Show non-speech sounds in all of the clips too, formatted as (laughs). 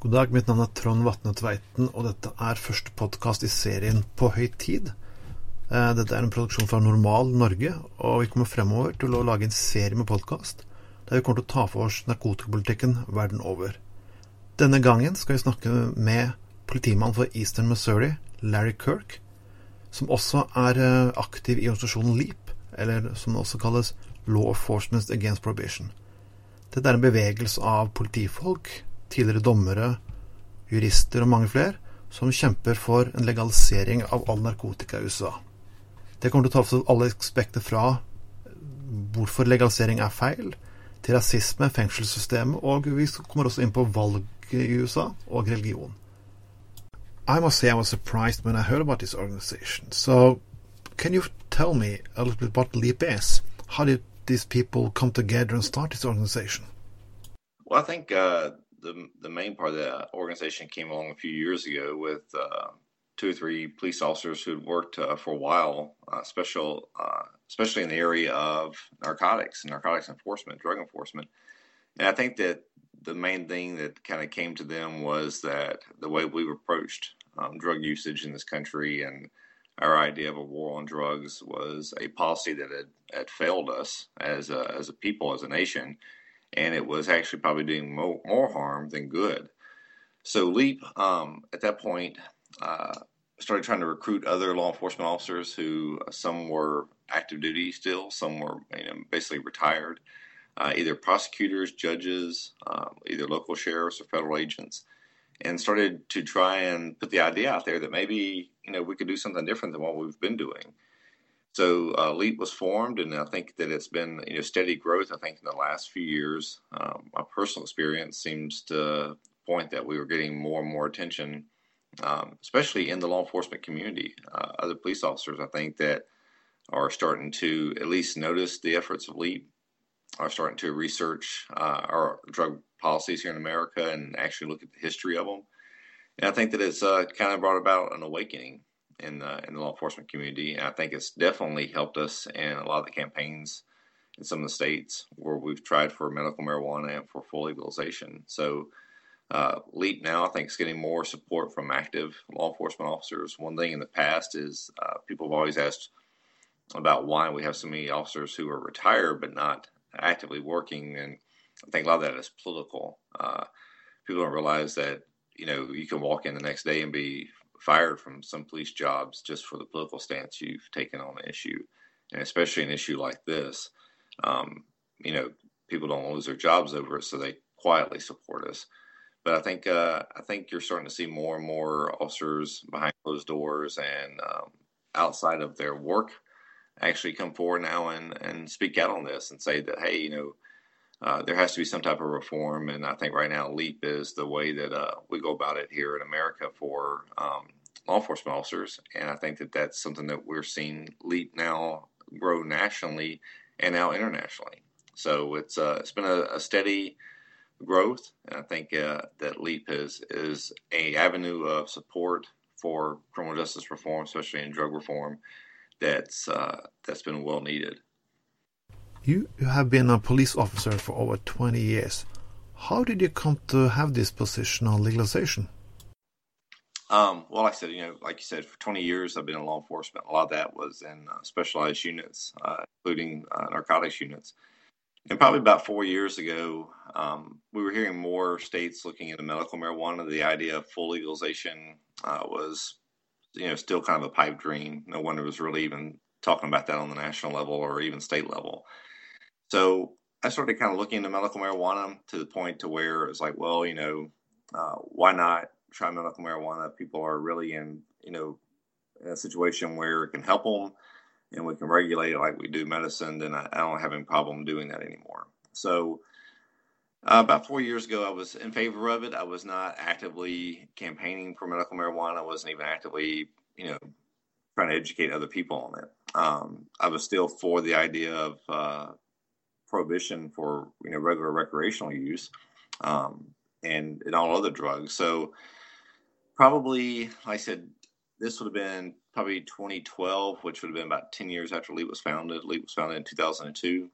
God dag, mitt navn er Trond Vatne Tveiten, og dette er første podkast i serien På høy tid. Eh, dette er en produksjon fra Normal Norge, og vi kommer fremover til å lage en serie med podkast der vi kommer til å ta for oss narkotikapolitikken verden over. Denne gangen skal vi snakke med politimannen for Eastern Missouri, Larry Kirk, som også er eh, aktiv i organisasjonen LEAP, eller som det også kalles Law Enforcement Against Prohibition. Dette er en bevegelse av politifolk, tidligere dommere, jurister og mange flere, som kjemper for en legalisering av all narkotika i USA. Det kommer til å ta for alle aspekter fra hvorfor legalisering er feil, til rasisme, fengselssystemet, og vi kommer også inn på valget i USA og religion. I must say I was surprised when I heard about this organization. So, can you tell me a little bit about LEAP is? How did these people come together and start this organization? Well, I think uh, the the main part of the organization came along a few years ago with uh, two or three police officers who had worked uh, for a while, uh, special, uh, especially in the area of narcotics, and narcotics enforcement, drug enforcement. And I think that the main thing that kind of came to them was that the way we've approached um, drug usage in this country and our idea of a war on drugs was a policy that had, had failed us as a, as a people, as a nation, and it was actually probably doing more, more harm than good. So LEAP, um, at that point, uh, started trying to recruit other law enforcement officers who uh, some were active duty still, some were you know, basically retired, uh, either prosecutors, judges, um, either local sheriffs or federal agents, and started to try and put the idea out there that maybe you know we could do something different than what we've been doing. So uh, LEAP was formed, and I think that it's been you know steady growth. I think in the last few years, um, my personal experience seems to point that we were getting more and more attention um, especially in the law enforcement community. Uh, other police officers, I think, that are starting to at least notice the efforts of LEAP, are starting to research uh, our drug policies here in America and actually look at the history of them. And I think that it's uh, kind of brought about an awakening in the, in the law enforcement community. And I think it's definitely helped us in a lot of the campaigns in some of the states where we've tried for medical marijuana and for full legalization. So uh, LEAP now, I think, is getting more support from active law enforcement officers. One thing in the past is uh, people have always asked about why we have so many officers who are retired but not actively working, and I think a lot of that is political. Uh, people don't realize that you know you can walk in the next day and be fired from some police jobs just for the political stance you've taken on the issue, and especially an issue like this. Um, you know, people don't lose their jobs over it, so they quietly support us but I think uh, I think you're starting to see more and more officers behind closed doors and um, outside of their work actually come forward now and, and speak out on this and say that hey you know uh, there has to be some type of reform and I think right now LEAP is the way that uh, we go about it here in America for um, law enforcement officers and I think that that's something that we're seeing LEAP now grow nationally and now internationally so it's uh, it's been a, a steady growth. And I think uh, that LEAP is is a avenue of support for criminal justice reform, especially in drug reform, that's uh, that's been well needed. You have been a police officer for over 20 years. How did you come to have this position on legalization? Um, well, I said, you know, like you said, for 20 years I've been in law enforcement. A lot of that was in uh, specialized units, uh, including uh, narcotics units. And probably about four years ago, um, we were hearing more states looking into medical marijuana. The idea of full legalization uh, was, you know, still kind of a pipe dream. No one was really even talking about that on the national level or even state level. So I started kind of looking into medical marijuana to the point to where it's like, well, you know, uh, why not try medical marijuana? People are really in, you know, in a situation where it can help them and we can regulate it like we do medicine, then I, I don't have any problem doing that anymore. So, uh, about four years ago, I was in favor of it. I was not actively campaigning for medical marijuana. I wasn't even actively, you know, trying to educate other people on it. Um, I was still for the idea of uh, prohibition for you know regular recreational use um, and, and all other drugs. So probably, I said, this would have been probably 2012, which would have been about 10 years after LEAP was founded. LEAP was founded in 2002.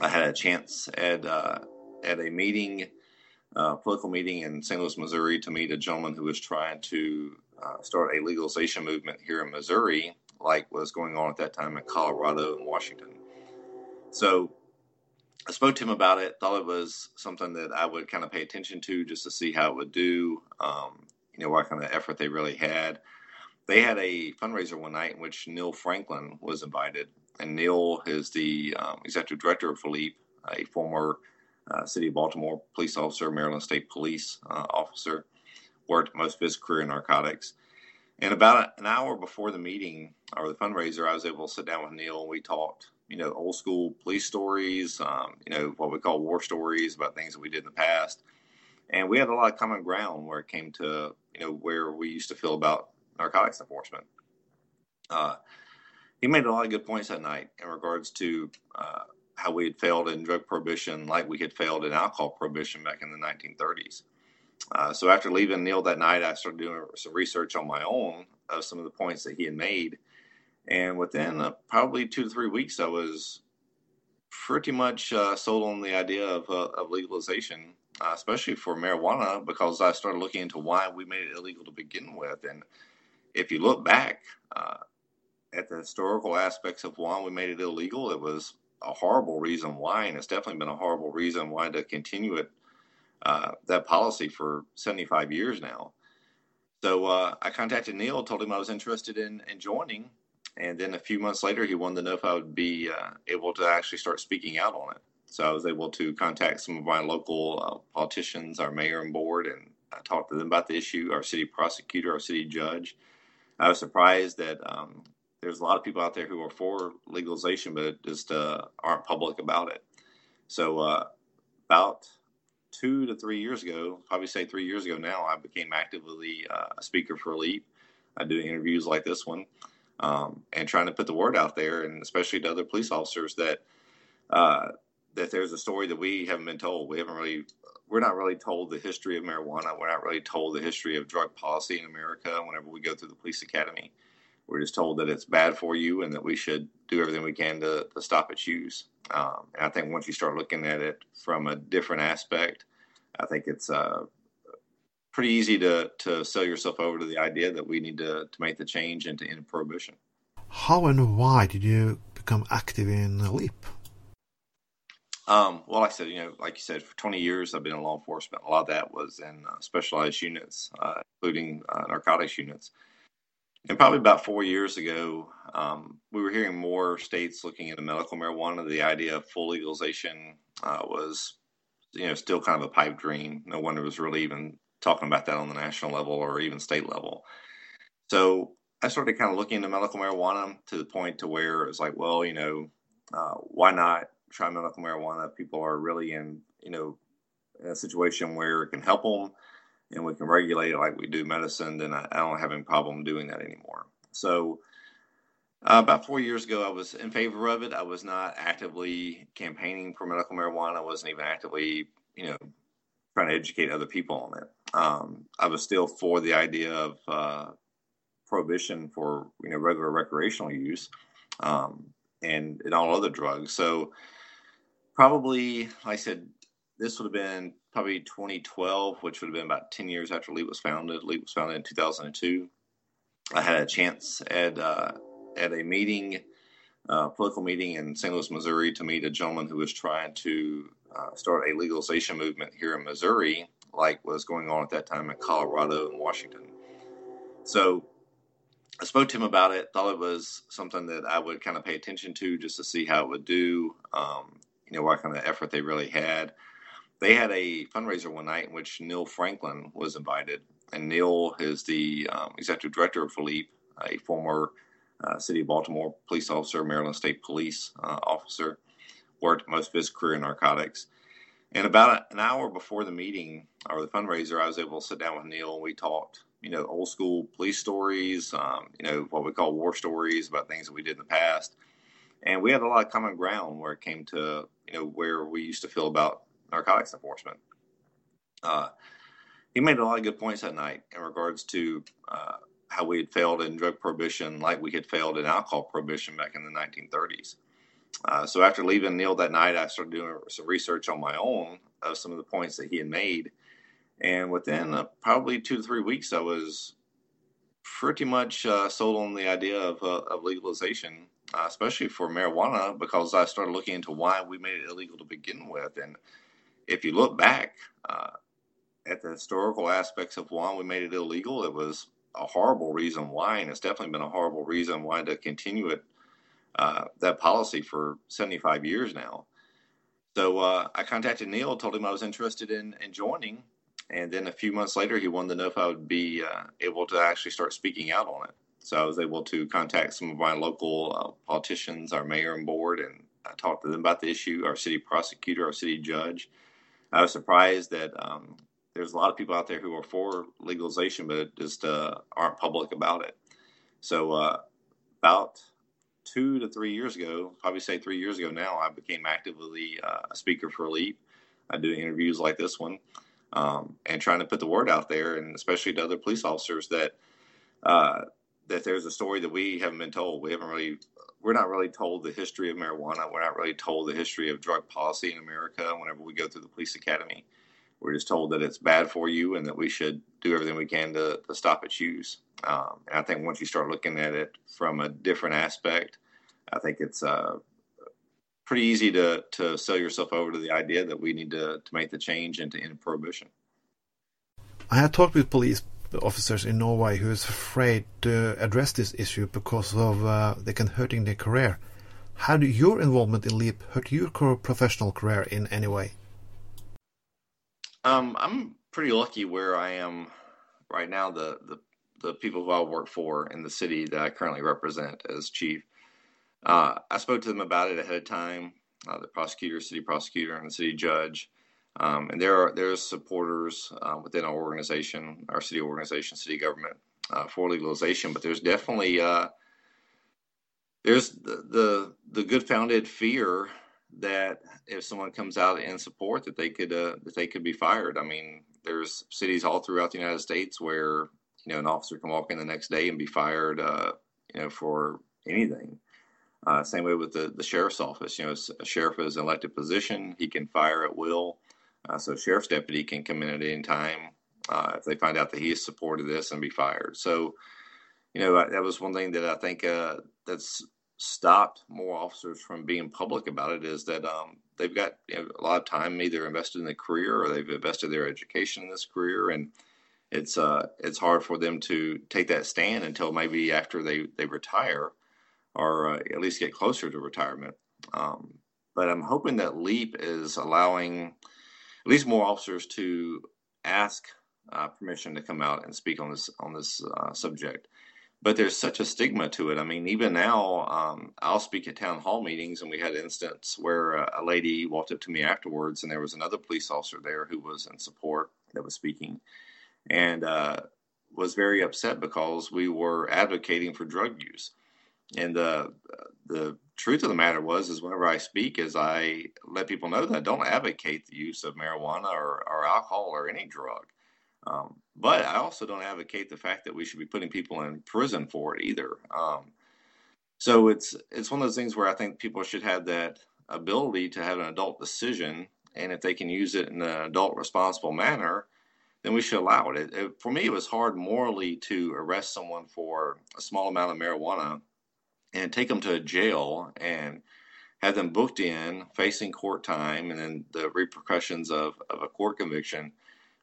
I had a chance at uh, at a meeting uh, political meeting in St. Louis, Missouri, to meet a gentleman who was trying to uh, start a legalization movement here in Missouri, like was going on at that time in Colorado and Washington. So I spoke to him about it. Thought it was something that I would kind of pay attention to just to see how it would do. Um, you know, what kind of effort they really had. They had a fundraiser one night in which Neil Franklin was invited, and Neil is the um, executive director of LEAP, a former uh, City of Baltimore police officer, Maryland State Police uh, officer, worked most of his career in narcotics. And about an hour before the meeting or the fundraiser, I was able to sit down with Neil and we talked, you know, old school police stories, um, you know, what we call war stories about things that we did in the past. And we had a lot of common ground where it came to, you know, where we used to feel about narcotics enforcement. Uh, he made a lot of good points that night in regards to uh, how we had failed in drug prohibition, like we had failed in alcohol prohibition back in the 1930s. Uh, so after leaving Neil that night, I started doing some research on my own of some of the points that he had made, and within uh, probably two to three weeks, I was pretty much uh, sold on the idea of, uh, of legalization, uh, especially for marijuana, because I started looking into why we made it illegal to begin with. And if you look back uh, at the historical aspects of why we made it illegal, it was a horrible reason why, and it's definitely been a horrible reason why to continue it uh, that policy for 75 years now. So I contacted Neil, told him I was interested in, in joining, and then a few months later, he wanted to know if I would be uh, able to actually start speaking out on it. So I was able to contact some of my local uh, politicians, our mayor and board, and I talked to them about the issue, our city prosecutor, our city judge. I was surprised that um, there's a lot of people out there who are for legalization, but just uh, aren't public about it. So uh, about two to three years ago, probably say three years ago now, I became actively uh, a speaker for Leap. I do interviews like this one um, and trying to put the word out there, and especially to other police officers that uh, that there's a story that we haven't been told. We haven't really, we're not really told the history of marijuana. We're not really told the history of drug policy in America. Whenever we go through the police academy, we're just told that it's bad for you and that we should do everything we can to, to stop its use. Um, and I think once you start looking at it from a different aspect, I think it's uh, pretty easy to, to sell yourself over to the idea that we need to, to make the change and to end prohibition. How and why did you become active in the LEAP? Um, well, I said, you know, like you said, for 20 years I've been in law enforcement. A lot of that was in uh, specialized units, uh, including uh, narcotics units. And probably about four years ago, um, we were hearing more states looking into medical marijuana. The idea of full legalization uh, was, you know, still kind of a pipe dream. No one was really even talking about that on the national level or even state level. So I started kind of looking into medical marijuana to the point to where it's like, well, you know, uh, why not try medical marijuana? People are really in, you know, in a situation where it can help them and we can regulate it like we do medicine, then I, I don't have any problem doing that anymore. So, uh, about four years ago, I was in favor of it. I was not actively campaigning for medical marijuana. I wasn't even actively, you know, trying to educate other people on it. Um, I was still for the idea of uh, prohibition for you know regular recreational use um, and all other drugs. So probably, like I said, this would have been probably 2012, which would have been about 10 years after Leap was founded. Leap was founded in 2002. I had a chance at uh, at a meeting, uh, political meeting in St. Louis, Missouri, to meet a gentleman who was trying to uh, start a legalization movement here in Missouri, like was going on at that time in Colorado and Washington. So I spoke to him about it. Thought it was something that I would kind of pay attention to just to see how it would do. Um, you know what kind of effort they really had they had a fundraiser one night in which Neil Franklin was invited, and Neil is the um, executive director of LEAP, a former uh, City of Baltimore police officer, Maryland State Police uh, officer, worked most of his career in narcotics. And about an hour before the meeting or the fundraiser, I was able to sit down with Neil and we talked, you know, old school police stories, um, you know, what we call war stories about things that we did in the past. And we had a lot of common ground where it came to, you know, where we used to feel about narcotics enforcement. Uh, he made a lot of good points that night in regards to uh, how we had failed in drug prohibition, like we had failed in alcohol prohibition back in the 1930s. Uh, so after leaving Neil that night, I started doing some research on my own of some of the points that he had made, And within uh, probably two to three weeks, I was pretty much uh, sold on the idea of, uh, of legalization, uh, especially for marijuana, because I started looking into why we made it illegal to begin with. And if you look back at the historical aspects of why we made it illegal, it was a horrible reason why, and it's definitely been a horrible reason why to continue it uh, that policy for 75 years now. So uh, I contacted Neil, told him I was interested in, in joining, and then a few months later, he wanted to know if I would be uh, able to actually start speaking out on it. So I was able to contact some of my local uh, politicians, our mayor and board, and I talked to them about the issue, our city prosecutor, our city judge. I was surprised that um, there's a lot of people out there who are for legalization, but just uh, aren't public about it. So uh, about two to three years ago, probably say three years ago now, I became actively uh, a speaker for LEAP. I do interviews like this one, um, and trying to put the word out there, and especially to other police officers that uh, that there's a story that we haven't been told. We haven't really, we're not really told the history of marijuana. We're not really told the history of drug policy in America. Whenever we go through the police academy, we're just told that it's bad for you and that we should do everything we can to, to stop its use. Um, and I think once you start looking at it from a different aspect, I think it's uh, pretty easy to to sell yourself over to the idea that we need to to make the change and to end prohibition. I had talked with police officers in Norway who is afraid to address this issue because of uh, they can hurting their career. How do your involvement in LEAP hurt your professional career in any way? Um, I'm pretty lucky where I am right now. The, the the people who I work for in the city that I currently represent as chief, uh, I spoke to them about it ahead of time. Uh, the prosecutor, city prosecutor, and the city judge, um, and there are there's supporters uh, within our organization, our city organization, city government uh, for legalization. But there's definitely uh, there's the, the the good founded fear that if someone comes out in support that they could uh, that they could be fired. I mean, there's cities all throughout the United States where you know an officer can walk in the next day and be fired, uh, you know, for anything. Uh, same way with the, the sheriff's office. You know, a sheriff is an elected position; he can fire at will. Uh, so, sheriff's deputy can come in at any time uh, if they find out that he has supported this and be fired. So, you know, that was one thing that I think uh, that's stopped more officers from being public about it is that um, they've got you know, a lot of time either invested in the career or they've invested their education in this career. And it's uh it's hard for them to take that stand until maybe after they they retire or uh, at least get closer to retirement. Um, but i'm hoping that leap is allowing at least more officers to ask uh, permission to come out and speak on this on this uh, subject but there's such a stigma to it. I mean, even now, um, I'll speak at town hall meetings, and we had an instance where a, a, lady walked up to me afterwards, and there was another police officer there who was in support that was speaking, and uh, was very upset because we were advocating for drug use. And the the truth of the matter was, is whenever I speak, is I let people know that I don't advocate the use of marijuana or, or alcohol or any drug. Um, but I also don't advocate the fact that we should be putting people in prison for it either. Um, so it's it's one of those things where I think people should have that ability to have an adult decision, and if they can use it in an adult responsible manner, then we should allow it. It, it. For me, it was hard morally to arrest someone for a small amount of marijuana and take them to a jail and have them booked in, facing court time, and then the repercussions of, of a court conviction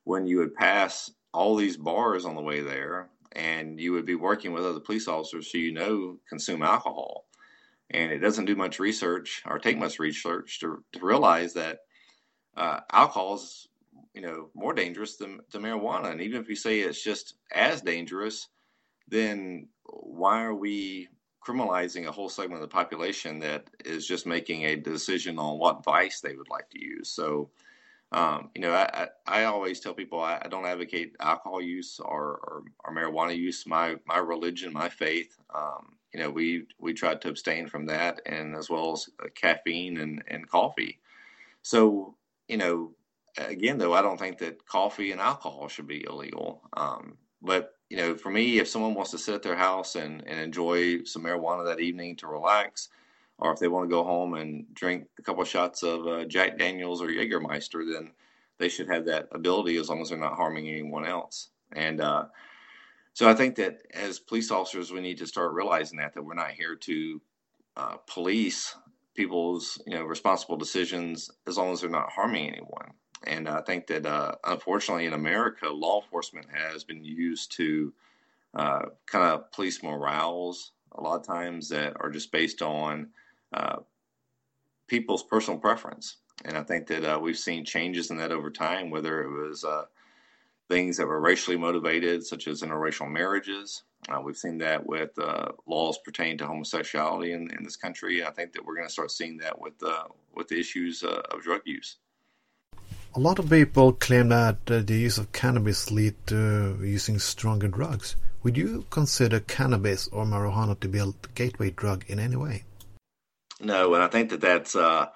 when you would pass all these bars on the way there and you would be working with other police officers who you know consume alcohol. And it doesn't do much research or take much research to, to realize that uh, alcohol is, you know, more dangerous than, than marijuana. And even if you say it's just as dangerous, then why are we criminalizing a whole segment of the population that is just making a decision on what vice they would like to use? So um, you know, I, I, I, always tell people I, I don't advocate alcohol use or, or, or, marijuana use. My my religion, my faith, um, you know, we we tried to abstain from that, and as well as uh, caffeine and, and coffee. So, you know, again, though, I don't think that coffee and alcohol should be illegal. Um, but you know, for me, if someone wants to sit at their house and, and enjoy some marijuana that evening to relax, or if they want to go home and drink a couple shots of uh, Jack Daniels or Jägermeister, then they should have that ability as long as they're not harming anyone else. And uh, so I think that as police officers, we need to start realizing that that we're not here to uh, police people's you know responsible decisions as long as they're not harming anyone. And I think that uh, unfortunately in America, law enforcement has been used to uh, kind of police morals a lot of times that are just based on uh, people's personal preference. And I think that uh, we've seen changes in that over time, whether it was uh, things that were racially motivated, such as interracial marriages. Uh, we've seen that with uh, laws pertaining to homosexuality in, in this country. I think that we're going to start seeing that with uh, with the issues of drug use. A lot of people claim that the use of cannabis lead to using stronger drugs. Would you consider cannabis or marijuana to be a gateway drug in any way? No, and I think that that's uh,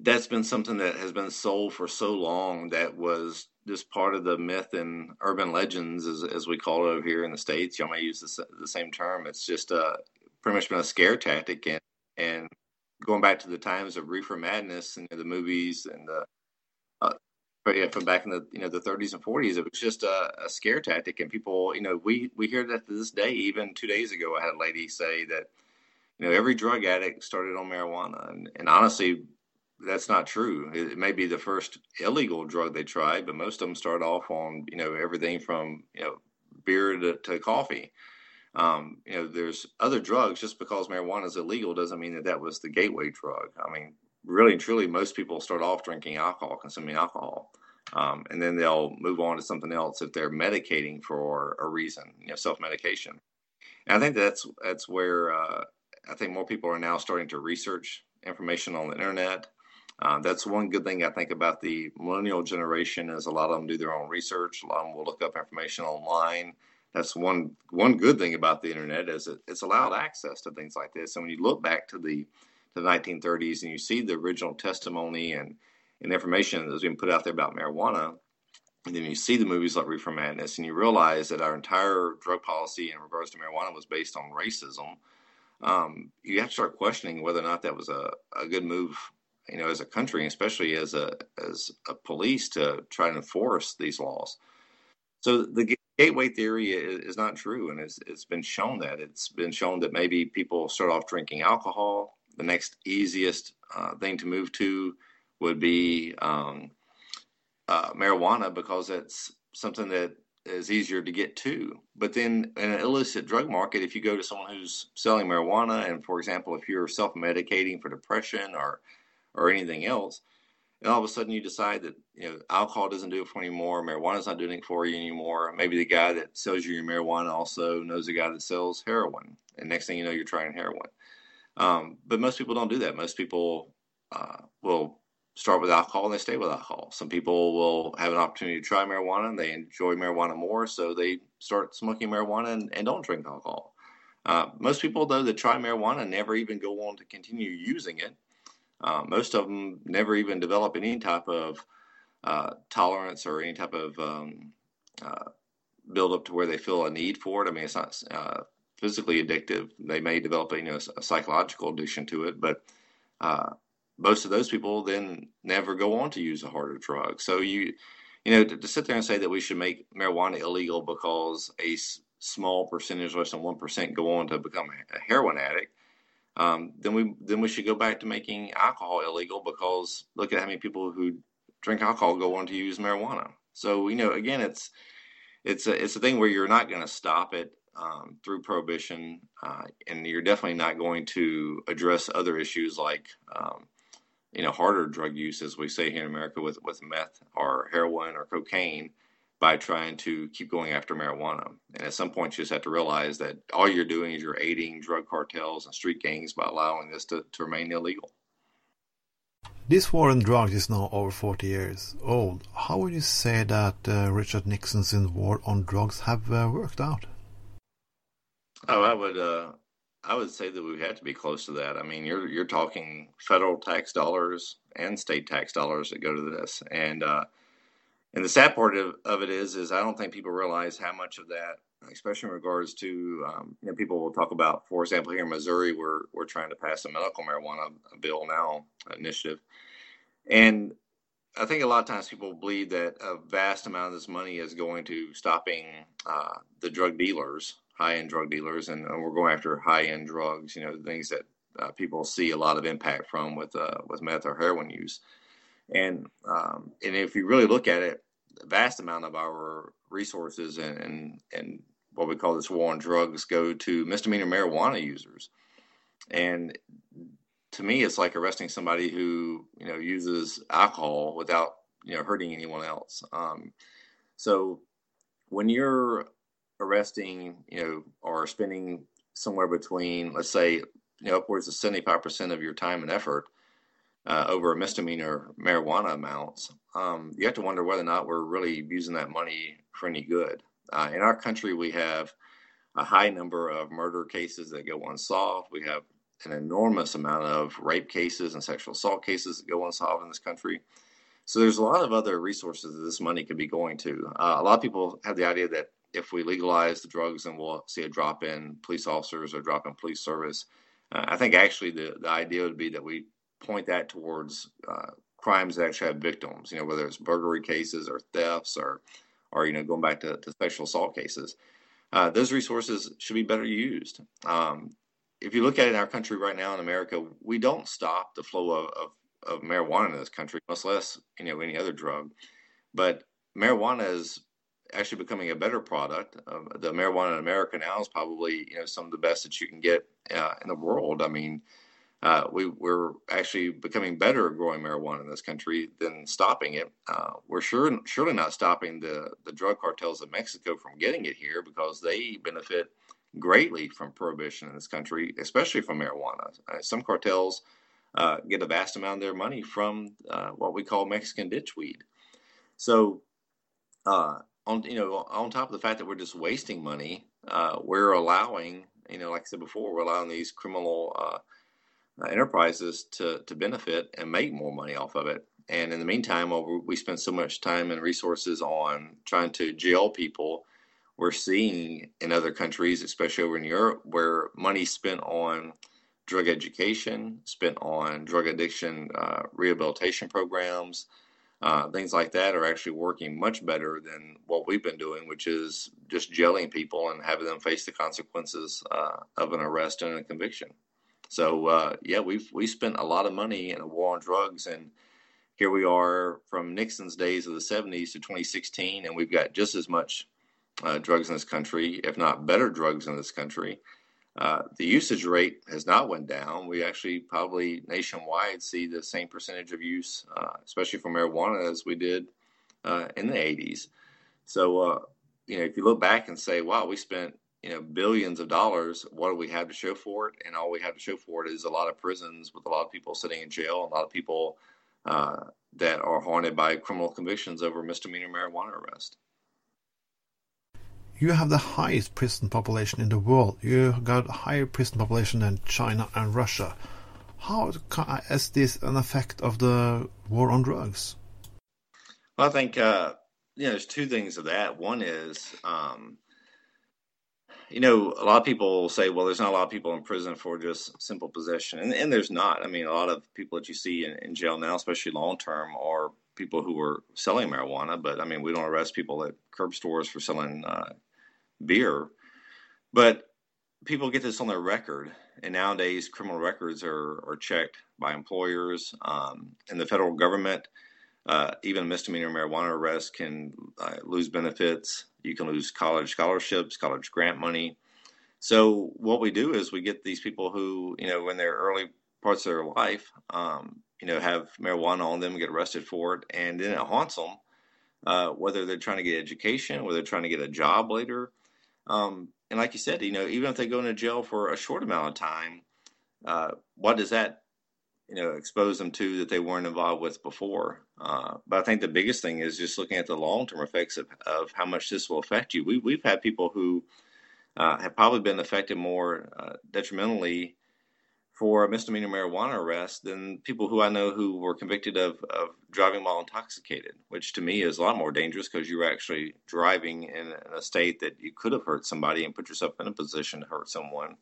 that's been something that has been sold for so long that was just part of the myth and urban legends, as, as we call it over here in the states. Y'all may use the, the same term. It's just uh, pretty much been a scare tactic, and and going back to the times of reefer madness and the movies and the uh, yeah, from back in the you know the 30s and 40s, it was just a, a, scare tactic, and people, you know, we we hear that to this day. Even two days ago, I had a lady say that, you know, every drug addict started on marijuana, and, and honestly, that's not true. It, it, may be the first illegal drug they tried, but most of them start off on you know everything from you know beer to, to coffee. Um, you know, there's other drugs. Just because marijuana is illegal doesn't mean that that was the gateway drug. I mean, really and truly, most people start off drinking alcohol, consuming alcohol, um, and then they'll move on to something else if they're medicating for a reason, you know, self medication. And I think that's that's where uh, I think more people are now starting to research information on the internet. Uh, that's one good thing I think about the millennial generation is a lot of them do their own research. A lot of them will look up information online. That's one one good thing about the internet is it, it's allowed access to things like this. And when you look back to the to the 1930s and you see the original testimony and, and information that's being put out there about marijuana, and then you see the movies like Reefer Madness, and you realize that our entire drug policy in regards to marijuana was based on racism. Um, you have to start questioning whether or not that was a, a good move, you know, as a country, especially as a as a police to try to enforce these laws. So the gateway theory is, is not true, and it's, it's been shown that it's been shown that maybe people start off drinking alcohol, the next easiest uh, thing to move to would be um, uh, marijuana because it's something that is easier to get to. But then in an illicit drug market, if you go to someone who's selling marijuana, and for example, if you're self medicating for depression or or anything else, and all of a sudden you decide that you know alcohol doesn't do it for you anymore, marijuana's not doing it for you anymore. Maybe the guy that sells you your marijuana also knows the guy that sells heroin, and next thing you know, you're trying heroin. Um, but most people don't do that. Most people uh, will start with alcohol and they stay with alcohol. Some people will have an opportunity to try marijuana and they enjoy marijuana more, so they start smoking marijuana and, and don't drink alcohol. Uh, most people, though, that try marijuana never even go on to continue using it. Uh, most of them never even develop any type of uh, tolerance or any type of um, uh, build up to where they feel a need for it. I mean, it's not uh, physically addictive. They may develop you know, a psychological addiction to it, but uh, most of those people then never go on to use a harder drug. So you, you know, to, to sit there and say that we should make marijuana illegal because a s- small percentage, less than one percent, go on to become a heroin addict, um, then we then we should go back to making alcohol illegal because look at how many people who drink alcohol go on to use marijuana. So you know, again, it's it's a it's a thing where you're not going to stop it um, through prohibition, uh, and you're definitely not going to address other issues like um, you know harder drug use, as we say here in America, with with meth or heroin or cocaine, by trying to keep going after marijuana. And at some point, you just have to realize that all you're doing is you're aiding drug cartels and street gangs by allowing this to, to remain illegal. This war on drugs is now over 40 years old. How would you say that uh, Richard Nixon's war on drugs have uh, worked out? Oh, I would uh, I would say that we have to be close to that. I mean, you're you're talking federal tax dollars and state tax dollars that go to this, and uh, and the sad part of, of it is is I don't think people realize how much of that, especially in regards to um, you know people will talk about, for example, here in Missouri, we're we're trying to pass a medical marijuana bill now initiative, and I think a lot of times people believe that a vast amount of this money is going to stopping uh, the drug dealers, high end drug dealers, and, we're going after high end drugs. You know, things that uh, people see a lot of impact from with uh, with meth or heroin use. And um, and if you really look at it, a vast amount of our resources and, and and what we call this war on drugs go to misdemeanor marijuana users. And to me, it's like arresting somebody who you know uses alcohol without you know hurting anyone else. Um, so when you're arresting, you know, or spending somewhere between, let's say, you know, upwards of 75% of your time and effort uh, over a misdemeanor marijuana amounts, um, you have to wonder whether or not we're really using that money for any good. Uh, in our country, we have a high number of murder cases that go unsolved. We have an enormous amount of rape cases and sexual assault cases that go unsolved in this country. So there's a lot of other resources that this money could be going to. Uh, a lot of people have the idea that if we legalize the drugs, then we'll see a drop in police officers or drop in police service. Uh, I think actually the, the idea would be that we point that towards uh, crimes that actually have victims, you know, whether it's burglary cases or thefts or, or you know, going back to, to sexual assault cases. Uh, those resources should be better used. Um, if you look at it in our country right now in America, we don't stop the flow of, of, of marijuana in this country, much less you know any other drug. But marijuana is actually becoming a better product. Uh, the marijuana in America now is probably you know some of the best that you can get uh, in the world. I mean, uh, we, we're actually becoming better at growing marijuana in this country than stopping it. Uh, we're sure surely not stopping the the drug cartels of Mexico from getting it here because they benefit greatly from prohibition in this country, especially from marijuana. Uh, some cartels uh, get a vast amount of their money from uh, what we call Mexican ditchweed. So, uh, on you know, on top of the fact that we're just wasting money, uh, we're allowing, you know, like I said before, we're allowing these criminal uh, enterprises to to benefit and make more money off of it. And in the meantime, while we spend so much time and resources on trying to jail people we're seeing in other countries, especially over in Europe, where money spent on drug education, spent on drug addiction uh, rehabilitation programs, uh, things like that are actually working much better than what we've been doing, which is just jailing people and having them face the consequences uh, of an arrest and a conviction. So uh, yeah, we've we spent a lot of money in a war on drugs, and here we are from Nixon's days of the 70s to 2016, and we've got just as much uh, drugs in this country, if not better drugs in this country. Uh, the usage rate has not went down. We actually probably nationwide see the same percentage of use, uh, especially for marijuana, as we did uh, in the 80s. So, uh, you know, if you look back and say, "Wow, we spent you know billions of dollars," what do we have to show for it? And all we have to show for it is a lot of prisons with a lot of people sitting in jail, a lot of people uh, that are haunted by criminal convictions over misdemeanor marijuana arrest you have the highest prison population in the world. You got a higher prison population than China and Russia. How is this an effect of the war on drugs? Well, I think uh, you know there's two things of that. One is, um, you know, a lot of people say, well, there's not a lot of people in prison for just simple possession, and, and there's not. I mean, a lot of people that you see in, in jail now, especially long term, are people who are selling marijuana. But I mean, we don't arrest people at curb stores for selling uh, beer. But people get this on their record, and nowadays criminal records are, are checked by employers um, and the federal government. Uh, even misdemeanor marijuana arrest can uh, lose benefits. You can lose college scholarships, college grant money. So what we do is we get these people who, you know, in their early parts of their life, um, you know, have marijuana on them, get arrested for it, and then it haunts them. Uh, whether they're trying to get education, whether they're trying to get a job later, um, and like you said, you know, even if they go into jail for a short amount of time, uh, what does that, you know, expose them to that they weren't involved with before? Uh, but I think the biggest thing is just looking at the long term effects of, of how much this will affect you. We, we've had people who uh, have probably been affected more uh, detrimentally for a misdemeanor marijuana arrest than people who I know who were convicted of, of driving while intoxicated, which to me is a lot more dangerous because you're actually driving in, in, a state that you could have hurt somebody and put yourself in a position to hurt someone,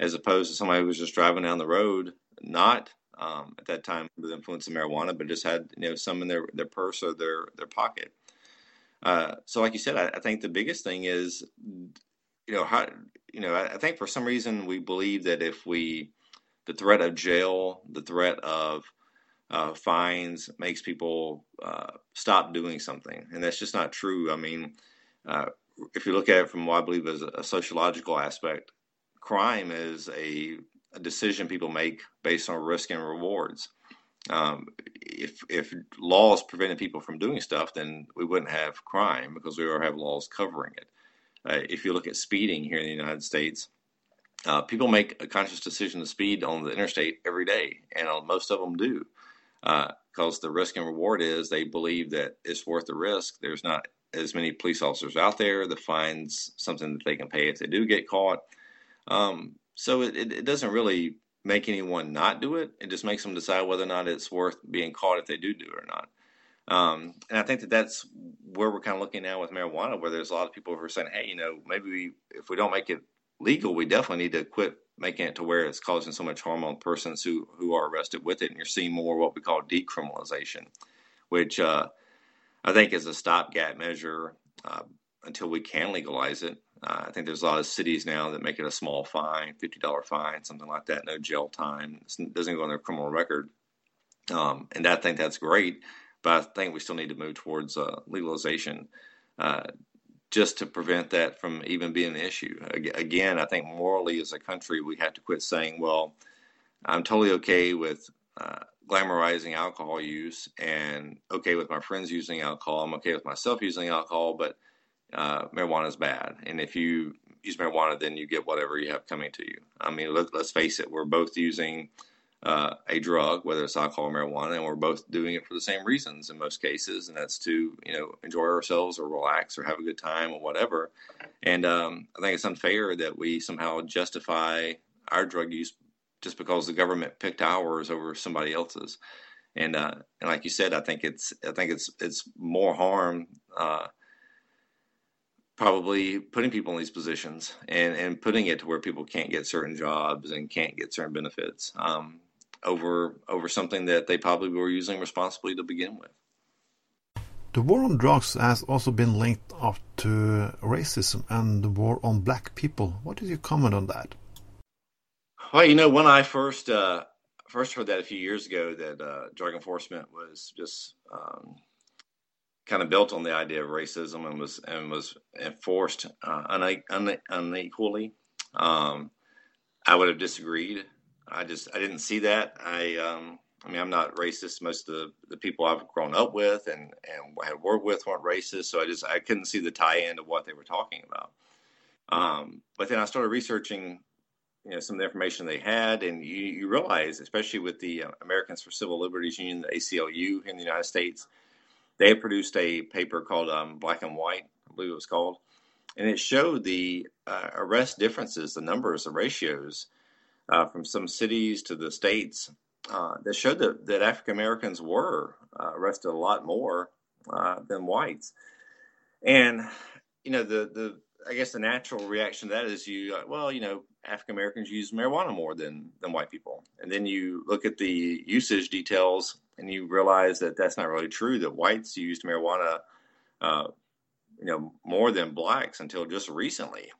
as opposed to somebody who was just driving down the road, not um, at that time with the influence of marijuana, but just had you know some in their their purse or their their pocket. Uh, so, like you said, I, I, think the biggest thing is, you know, how you know, I, I think for some reason we believe that if we, the threat of jail, the threat of uh, fines makes people uh, stop doing something, and that's just not true. I mean, uh, if you look at it from what I believe is a sociological aspect, crime is a, a decision people make based on risk and rewards. Um, if if laws prevented people from doing stuff, then we wouldn't have crime because we already have laws covering it. Uh, if you look at speeding here in the United States, uh, people make a conscious decision to speed on the interstate every day, and uh, most of them do because uh, the risk and reward is they believe that it's worth the risk. There's not as many police officers out there. The fine's something that they can pay if they do get caught. Um, so it, it, it, doesn't really make anyone not do it. It just makes them decide whether or not it's worth being caught if they do do it or not. Um, and I think that that's where we're kind of looking now with marijuana, where there's a lot of people who are saying, hey, you know, maybe we, if we don't make it legal, we definitely need to quit making it to where it's causing so much harm on persons who, who are arrested with it. And you're seeing more what we call decriminalization, which uh, I think is a stopgap measure uh, until we can legalize it. Uh, I think there's a lot of cities now that make it a small fine, $50 fine, something like that, no jail time. It doesn't go on their criminal record. Um, and I think that's great, but I think we still need to move towards uh, legalization uh, just to prevent that from even being an issue. Again, I think morally as a country, we have to quit saying, well, I'm totally okay with uh, glamorizing alcohol use and okay with my friends using alcohol. I'm okay with myself using alcohol, but uh, marijuana is bad. And if you use marijuana, then you get whatever you have coming to you. I mean, let, us face it, we're both using uh, a drug, whether it's alcohol or marijuana, and we're both doing it for the same reasons in most cases, and that's to you know enjoy ourselves or relax or have a good time or whatever. And um, I think it's unfair that we somehow justify our drug use just because the government picked ours over somebody else's. And uh, and like you said, I think it's I think it's it's more harm. Uh, probably putting people in these positions and, and putting it to where people can't get certain jobs and can't get certain benefits. Um, over over something that they probably were using responsibly to begin with. The war on drugs has also been linked up to racism and the war on black people. What did you comment on that? Well, you know, when I first uh, first heard that a few years ago, that uh, drug enforcement was just um, kind of built on the idea of racism and was and was enforced uh, unequally. Um, I would have disagreed. I just I didn't see that. I um, I mean I'm not racist. Most of the, the people I've grown up with and and had worked with weren't racist, so I just I couldn't see the tie-in to what they were talking about. Um, but then I started researching, you know, some of the information they had, and you, you realize, especially with the uh, Americans for Civil Liberties Union, the ACLU in the United States, they produced a paper called um, Black and White, I believe it was called, and it showed the uh, arrest differences, the numbers, the ratios uh, from some cities to the states uh, that showed that, that African Americans were uh, arrested a lot more uh, than whites. And you know the the I guess the natural reaction to that is you well you know African Americans use marijuana more than than white people, and then you look at the usage details and you realize that that's not really true. That whites used marijuana, uh, you know, more than blacks until just recently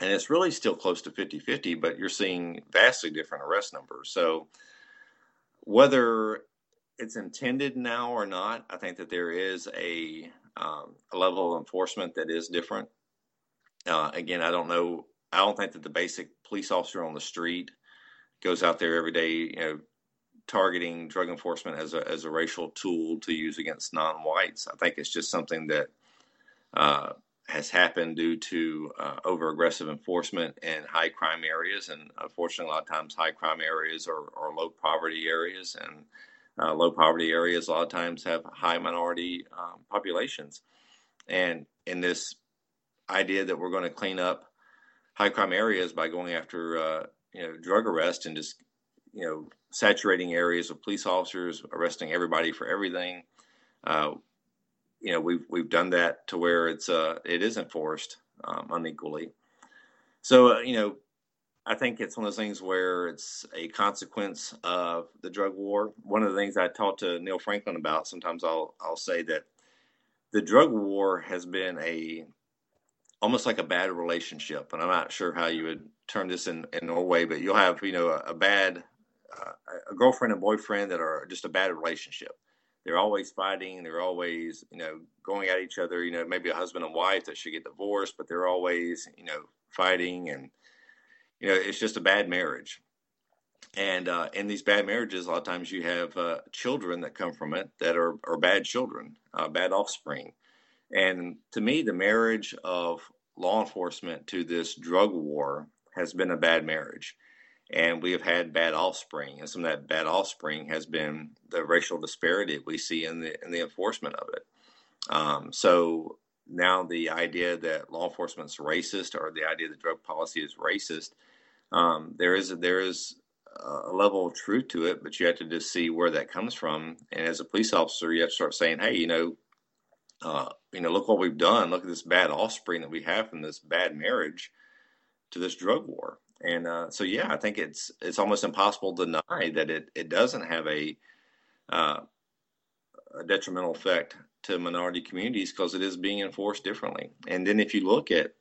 and it's really still close to 50 50, but you're seeing vastly different arrest numbers. So, whether it's intended now or not, I think that there is a, um, a level of enforcement that is different. Uh, again, I don't know. I don't think that the basic police officer on the street goes out there every day, you know, targeting drug enforcement as a as a racial tool to use against non-whites. I think it's just something that uh, has happened due to uh, over aggressive enforcement in high crime areas. And unfortunately, a lot of times high crime areas are, are low poverty areas, and uh, low poverty areas a lot of times have high minority um, populations. And in this idea that we're going to clean up high crime areas by going after uh, you know drug arrest and just you know saturating areas with police officers, arresting everybody for everything. Uh, you know we've we've done that to where it's uh it is enforced um, unequally. So uh, you know, I think it's one of those things where it's a consequence of the drug war. One of the things I talked to Neil Franklin about, sometimes I'll I'll say that the drug war has been a almost like a bad relationship, and I'm not sure how you would term this in, in Norway, but you'll have you know a, a bad uh, a girlfriend and boyfriend that are just a bad relationship. They're always fighting. They're always you know going at each other. You know maybe a husband and wife that should get divorced, but they're always you know fighting and you know it's just a bad marriage. And uh, in these bad marriages, a lot of times you have uh, children that come from it that are, are bad children, uh, bad offspring. And to me, the marriage of law enforcement to this drug war has been a bad marriage. And we have had bad offspring, and some of that bad offspring has been the racial disparity we see in the in the enforcement of it. Um, so now the idea that law enforcement is racist, or the idea that drug policy is racist, um, there is a, there is a level of truth to it, but you have to just see where that comes from. And as a police officer, you have to start saying, "Hey, you know, uh, you know, look what we've done. Look at this bad offspring that we have from this bad marriage to this drug war. And uh, so, yeah, I think it's it's almost impossible to deny that it, it doesn't have a, uh, a detrimental effect to minority communities because it is being enforced differently. And then if you look at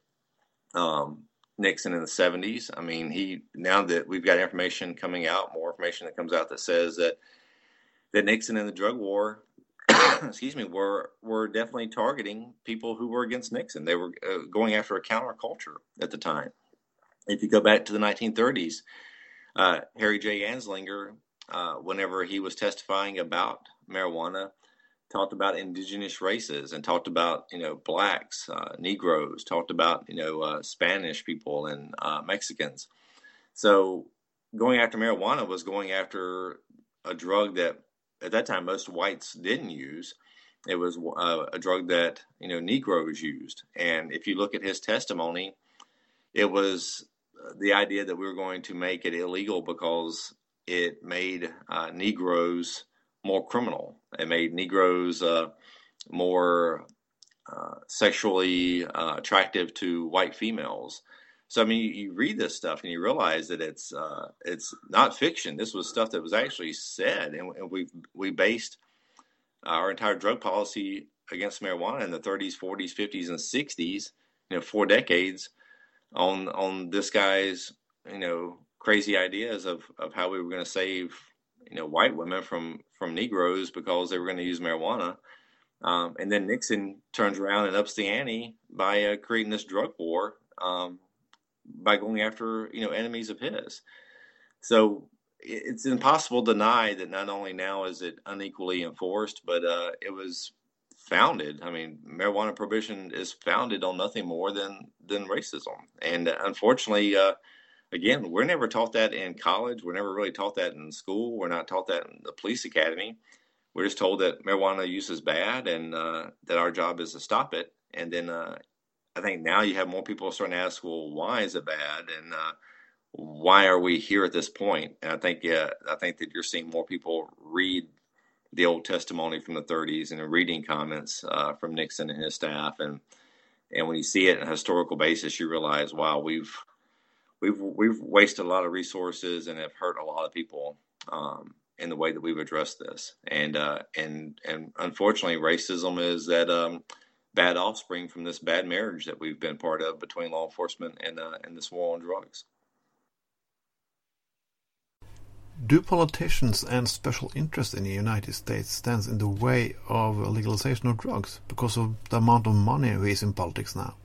um, Nixon in the 70s, I mean, he now that we've got information coming out, more information that comes out that says that that Nixon and the drug war (coughs) excuse me, were were definitely targeting people who were against Nixon. They were uh, going after a counterculture at the time. If you go back to the 1930s, uh, Harry J. Anslinger, uh, whenever he was testifying about marijuana, talked about indigenous races and talked about you know blacks, uh, Negroes, talked about you know uh, Spanish people and uh, Mexicans. So going after marijuana was going after a drug that at that time most whites didn't use. It was uh, a drug that you know Negroes used, and if you look at his testimony, it was the idea that we were going to make it illegal because it made uh, Negroes more criminal. It made Negroes uh, more uh, sexually uh, attractive to white females. So I mean, you, you, read this stuff and you realize that it's uh, it's not fiction. This was stuff that was actually said, and, and we we based our entire drug policy against marijuana in the 30s, 40s, 50s, and 60s, you know, four decades, on on this guy's you know crazy ideas of of how we were going to save you know white women from from Negroes because they were going to use marijuana. Um, and then Nixon turns around and ups the ante by uh, creating this drug war. Um, by going after you know enemies of his. So it's impossible to deny that not only now is it unequally enforced, but uh, it was founded. I mean, marijuana prohibition is founded on nothing more than than racism, and unfortunately, uh, again, we're never taught that in college. We're never really taught that in school. We're not taught that in the police academy. We're just told that marijuana use is bad and uh, that our job is to stop it. And then uh, I think now you have more people starting to ask, well, why is it bad, and uh, why are we here at this point? And I think, I think that you're seeing more people read the old testimony from the 30s and reading comments uh, from Nixon and his staff, and and when you see it on a historical basis, you realize, wow, we've we've we've wasted a lot of resources and have hurt a lot of people um, in the way that we've addressed this. And uh, and and unfortunately, racism is that um, bad offspring from this bad marriage that we've been part of between law enforcement and uh, and this war on drugs. Do politicians and special interests in the United States stands in the way of legalization of drugs because of the amount of money we is in politics now?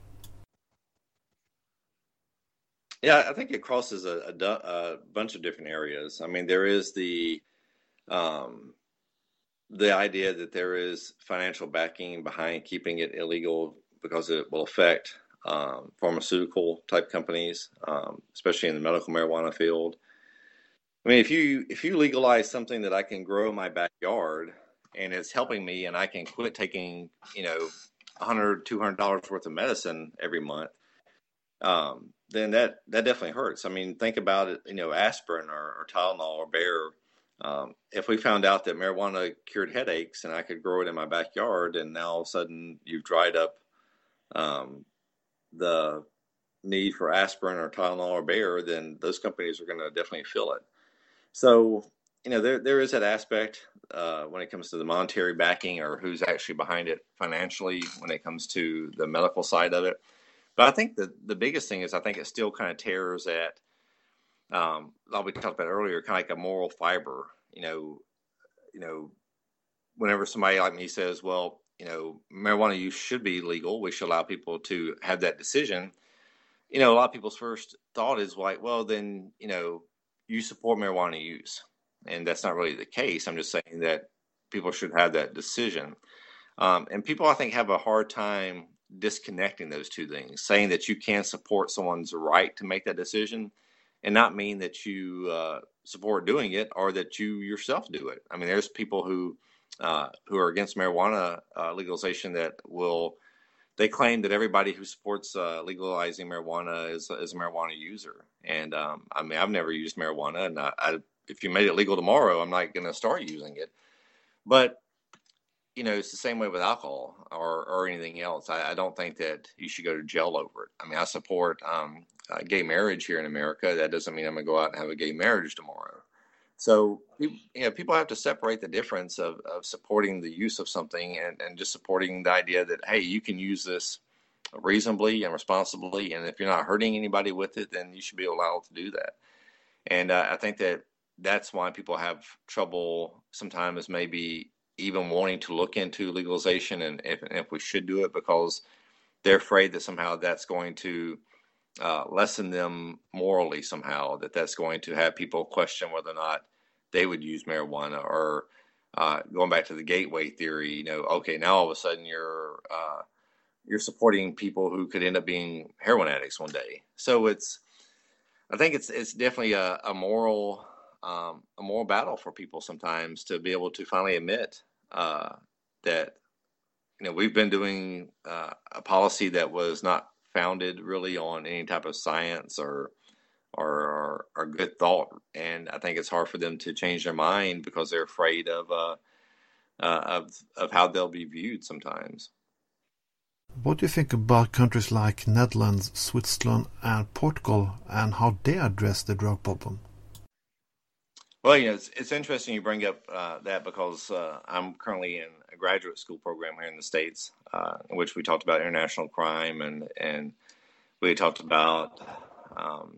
Yeah, I think it crosses a, a, a bunch of different areas. I mean, there is the um, the idea that there is financial backing behind keeping it illegal because it will affect um, pharmaceutical type companies, um, especially in the medical marijuana field. I mean, if you if you legalize something that I can grow in my backyard and it's helping me, and I can quit taking you know, 100 200 dollars worth of medicine every month, um, then that that definitely hurts. I mean, think about it. You know, aspirin or, or Tylenol or Bayer um, if we found out that marijuana cured headaches and I could grow it in my backyard, and now all of a sudden you've dried up um, the need for aspirin or Tylenol or Bayer, then those companies are going to definitely fill it. So, you know, there there is that aspect uh, when it comes to the monetary backing or who's actually behind it financially when it comes to the medical side of it. But I think the the biggest thing is I think it still kind of tears at, um, like we talked about earlier, kind of like a moral fiber. You know, you know, whenever somebody like me says, "Well, you know, marijuana use should be legal. We should allow people to have that decision. You know, a lot of people's first thought is like, well, then, you know, you support marijuana use. And that's not really the case. I'm just saying that people should have that decision. Um, and people, I think, have a hard time disconnecting those two things, saying that you can support someone's right to make that decision and not mean that you uh, support doing it or that you yourself do it. I mean, there's people who, uh, who are against marijuana uh, legalization that will they claim that everybody who supports uh, legalizing marijuana is, is a marijuana user. And um, I mean, I've never used marijuana, and I, I, if you made it legal tomorrow, I'm not going to start using it. But you know, it's the same way with alcohol or, or anything else. I, I don't think that you should go to jail over it. I mean, I support um, uh, gay marriage here in America. That doesn't mean I'm going to go out and have a gay marriage tomorrow. So you know, people have to separate the difference of, of supporting the use of something and, and just supporting the idea that hey, you can use this reasonably and responsibly, and if you're not hurting anybody with it, then you should be allowed to do that. And uh, I think that that's why people have trouble sometimes maybe even wanting to look into legalization and if, and if we should do it because they're afraid that somehow that's going to uh, lessen them morally somehow, that that's going to have people question whether or not they would use marijuana or uh, going back to the gateway theory, you know, okay, now all of a sudden you're uh, you're supporting people who could end up being heroin addicts one day. So it's, I think it's it's definitely a, a moral um, a moral battle for people sometimes to be able to finally admit uh, that you know we've been doing uh, a policy that was not founded really on any type of science or or, or, good thought. And I think it's hard for them to change their mind because they're afraid of uh, uh, of of how they'll be viewed sometimes. What do you think about countries like Netherlands, Switzerland, and Portugal, and how they address the drug problem? Well, you know, it's, it's interesting you bring up uh, that because uh, I'm currently in a graduate school program here in the states, uh, which we talked about international crime and and we talked about um,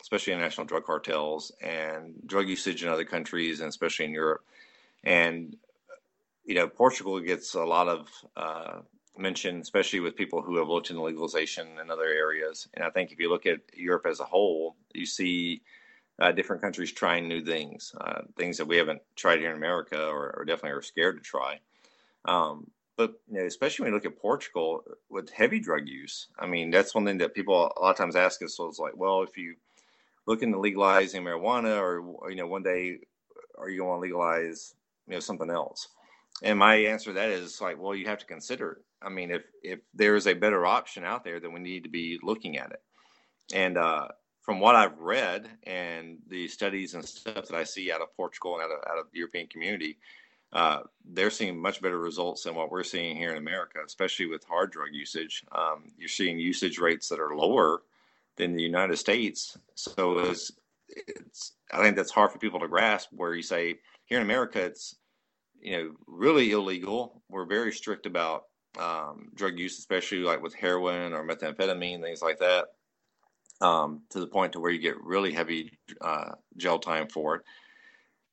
especially international drug cartels and drug usage in other countries and especially in Europe. And you know, Portugal gets a lot of uh, mention, especially with people who have looked into legalization in other areas. And I think if you look at Europe as a whole, you see uh, different countries trying new things, uh, things that we haven't tried here in America or, or definitely are scared to try. Um, but you know, especially when you look at Portugal with heavy drug use, I mean, that's one thing that people a lot of times ask us. So it's like, well, if you look into legalizing marijuana, or, you know, one day are you going to legalize you know something else? And my answer to that is like, well, you have to consider it. I mean, if if there is a better option out there, then we need to be looking at it. And uh, from what I've read and the studies and stuff that I see out of Portugal and out of, out of the European community, uh, they're seeing much better results than what we're seeing here in America, especially with hard drug usage. Um, you're seeing usage rates that are lower than the United States. So it's, it's, I think that's hard for people to grasp. Where you say here in America, it's you know really illegal. We're very strict about um, drug use, especially like with heroin or methamphetamine, things like that um, to the point to where you get really heavy uh, jail time for it.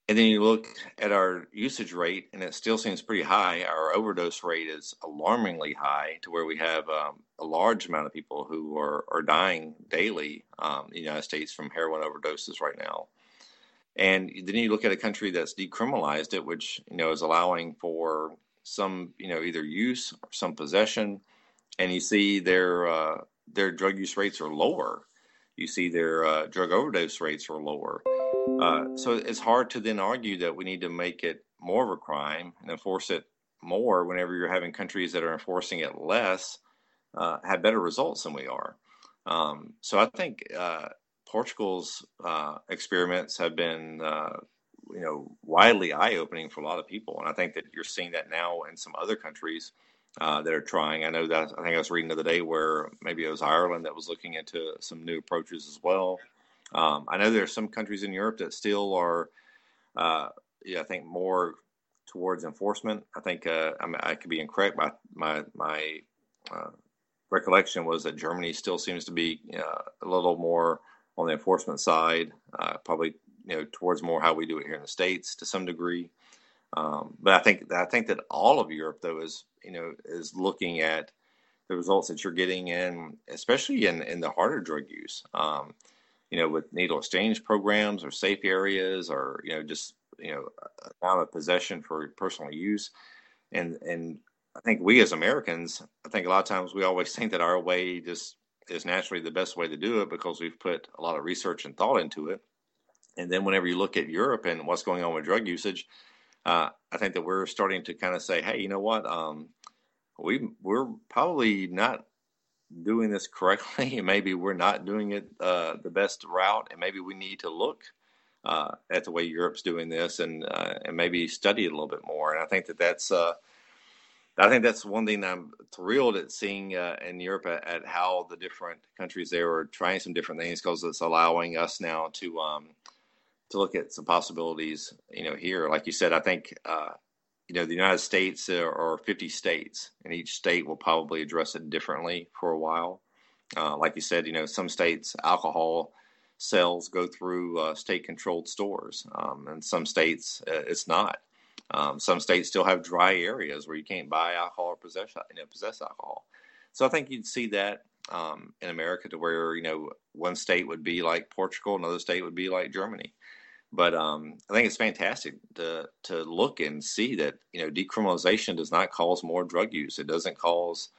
And then you look at our usage rate, and it still seems pretty high. Our overdose rate is alarmingly high, to where we have um, a large amount of people who are, are dying daily um, in the United States from heroin overdoses right now. And then you look at a country that's decriminalized it, which you know is allowing for some you know either use or some possession, and you see their uh, their drug use rates are lower you see their uh, drug overdose rates are lower. Uh, so it's hard to then argue that we need to make it more of a crime and enforce it more whenever you're having countries that are enforcing it less uh, have better results than we are. Um, so I think uh, Portugal's uh, experiments have been, uh, you know, widely eye-opening for a lot of people, and I think that you're seeing that now in some other countries uh, that are trying. I know that I think I was reading the other day where maybe it was Ireland that was looking into some new approaches as well. Um, I know there are some countries in Europe that still are, uh, yeah, I think more towards enforcement. I think uh, I, mean, I could be incorrect. but my my uh, recollection was that Germany still seems to be uh, a little more on the enforcement side, probably you know towards more how we do it here in the states to some degree. Um, but I think I think that all of Europe though is you know is looking at the results that you're getting in, especially in in the harder drug use. Um, you know, with needle exchange programs or safe areas, or you know, just you know, amount of possession for personal use, and and I think we as Americans, I think a lot of times we always think that our way just is naturally the best way to do it because we've put a lot of research and thought into it. And then whenever you look at Europe and what's going on with drug usage, uh, I think that we're starting to kind of say, hey, you know what? Um, we we're probably not doing this correctly, (laughs) maybe we're not doing it uh, the best route, and maybe we need to look uh, at the way Europe's doing this and uh, and maybe study it a little bit more. And I think that that's uh, I think that's one thing I'm thrilled at seeing uh, in Europe at, at, how the different countries there are trying some different things because it's allowing us now to um, to look at some possibilities. You know, here, like you said, I think uh, you know the United States are 50 states, and each state will probably address it differently for a while. Uh, like you said, you know, some states alcohol sales go through uh, state-controlled stores, um, and some states uh, it's not. Um, some states still have dry areas where you can't buy alcohol or possess you know, possess alcohol. So I think you'd see that um, in America to where you know one state would be like Portugal, another state would be like Germany. But um, I think it's fantastic to to look and see that you know decriminalization does not cause more drug use. It doesn't cause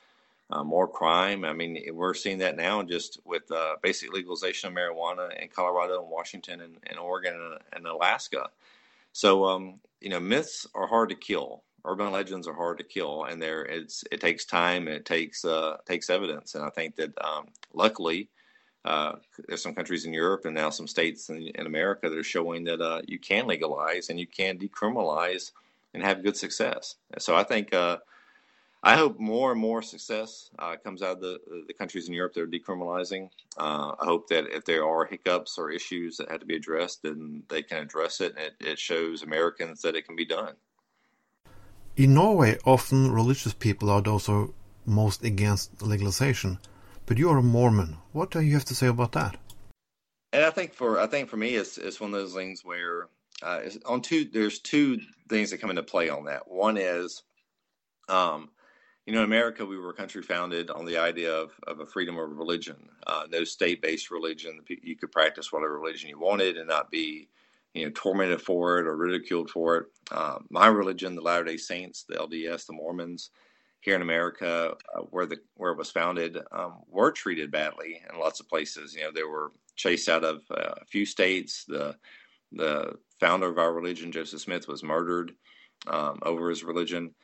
uh, more crime. I mean, we're seeing that now just with uh, basic legalization of marijuana in Colorado and Washington and, and Oregon and, and Alaska. So, um, you know, myths are hard to kill. Urban legends are hard to kill, and there it's it takes time and it takes uh, takes evidence. And I think that um, luckily, uh, there's some countries in Europe and now some states in, in America that are showing that uh, you can legalize and you can decriminalize and have good success. So I think uh, I hope more and more success uh, comes out of the, the countries in Europe that are decriminalizing. Uh, I hope that if there are hiccups or issues that have to be addressed, then they can address it, and it, it shows Americans that it can be done. In Norway, often religious people are those who are most against legalization, but you are a Mormon. What do you have to say about that? And I think for I think for me, it's it's one of those things where uh, on two there's two things that come into play on that. One is um, you know, in America, we were a country founded on the idea of, of a freedom of religion, uh, no state based religion. You could practice whatever religion you wanted and not be, you know, tormented for it or ridiculed for it. Uh, my religion, the Latter day Saints, the LDS, the Mormons, here in America, uh, where the where it was founded, um, were treated badly in lots of places. You know, they were chased out of uh, a few states. The the founder of our religion, Joseph Smith, was murdered um, over his religion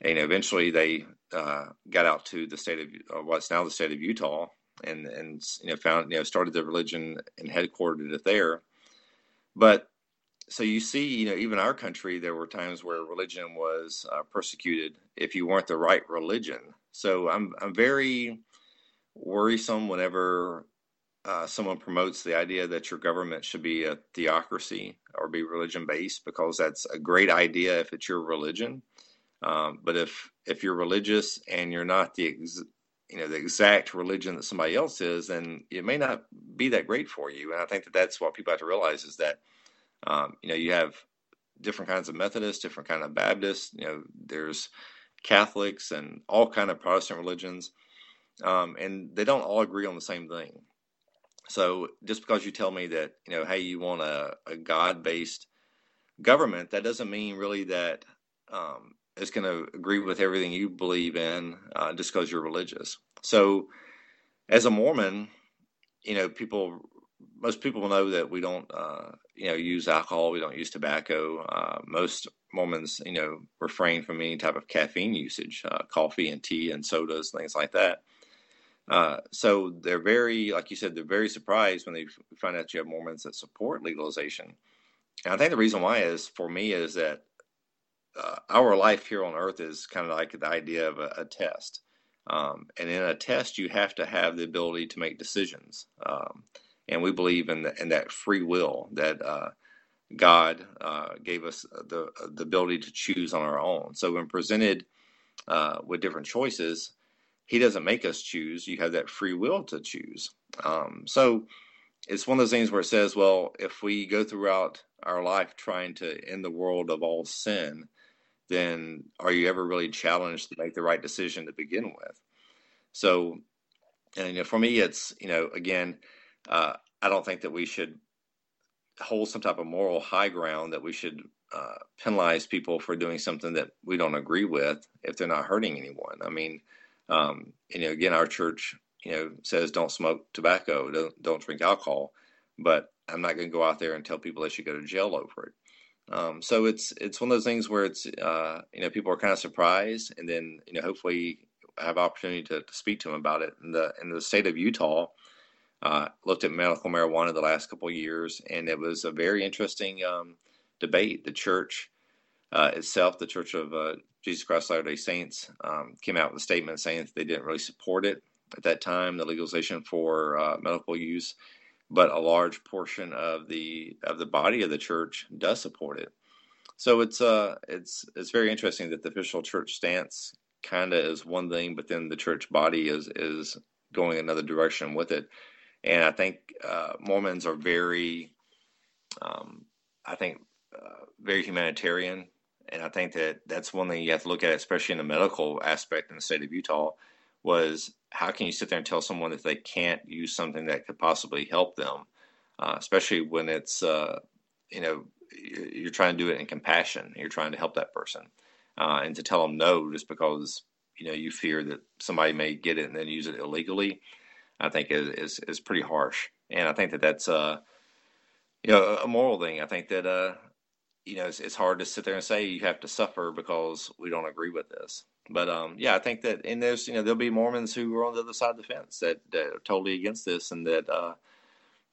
and eventually they uh, got out to the state of uh, what's now the state of Utah, and and you know found you know started the religion and headquartered it there. But so you see, you know, even our country, there were times where religion was uh, persecuted if you weren't the right religion. So I'm I'm very worrisome whenever uh, someone promotes the idea that your government should be a theocracy or be religion based because that's a great idea if it's your religion. Um, but if if you're religious and you're not the ex, you know the exact religion that somebody else is, then it may not be that great for you. And I think that that's what people have to realize is that um, you know you have different kinds of Methodists, different kind of Baptists. You know, there's Catholics and all kind of Protestant religions, um, and they don't all agree on the same thing. So just because you tell me that you know, hey, you want a, a God based government, that doesn't mean really that um, is going to agree with everything you believe in uh, just because you're religious. So, as a Mormon, you know, people, most people know that we don't, uh, you know, use alcohol. We don't use tobacco. Uh, most Mormons, you know, refrain from any type of caffeine usage, uh, coffee and tea and sodas, things like that. Uh, so they're very, like you said, they're very surprised when they find out you have Mormons that support legalization. And I think the reason why is, for me, is that uh, our life here on earth is kind of like the idea of a, a test. Um, and in a test, you have to have the ability to make decisions. Um, and we believe in, the, in that free will that uh, God uh, gave us the, the ability to choose on our own. So when presented uh, with different choices, He doesn't make us choose. You have that free will to choose. Um, so it's one of those things where it says, well, if we go throughout our life trying to end the world of all sin, then are you ever really challenged to make the right decision to begin with? So, and you know, for me, it's you know, again, uh, I don't think that we should hold some type of moral high ground that we should uh, penalize people for doing something that we don't agree with if they're not hurting anyone. I mean, um, you know, again, our church, you know, says don't smoke tobacco, don't don't drink alcohol, but I'm not going to go out there and tell people they should go to jail over it. Um, so it's it's one of those things where it's uh, you know people are kind of surprised, and then you know hopefully have opportunity to, to speak to them about it. In the in the state of Utah, uh, looked at medical marijuana the last couple of years, and it was a very interesting um, debate. The church uh, itself, the Church of uh, Jesus Christ of Latter Day Saints, um, came out with a statement saying that they didn't really support it at that time, the legalization for uh, medical use but a large portion of the of the body of the church does support it. So it's uh it's it's very interesting that the official church stance kind of is one thing, but then the church body is is going another direction with it. And I think uh, Mormons are very, um, I think, uh, very humanitarian. And I think that that's one thing you have to look at, especially in the medical aspect in the state of Utah, was how can you sit there and tell someone that they can't use something that could possibly help them, uh, especially when it's uh, you know you're trying to do it in compassion, you're trying to help that person, uh, and to tell them no just because you know you fear that somebody may get it and then use it illegally, I think is is, is pretty harsh, and I think that that's uh you know a moral thing. I think that uh you know it's, it's hard to sit there and say you have to suffer because we don't agree with this. But um, yeah, I think that and there's you know there'll be Mormons who are on the other side of the fence that, that are totally against this and that uh,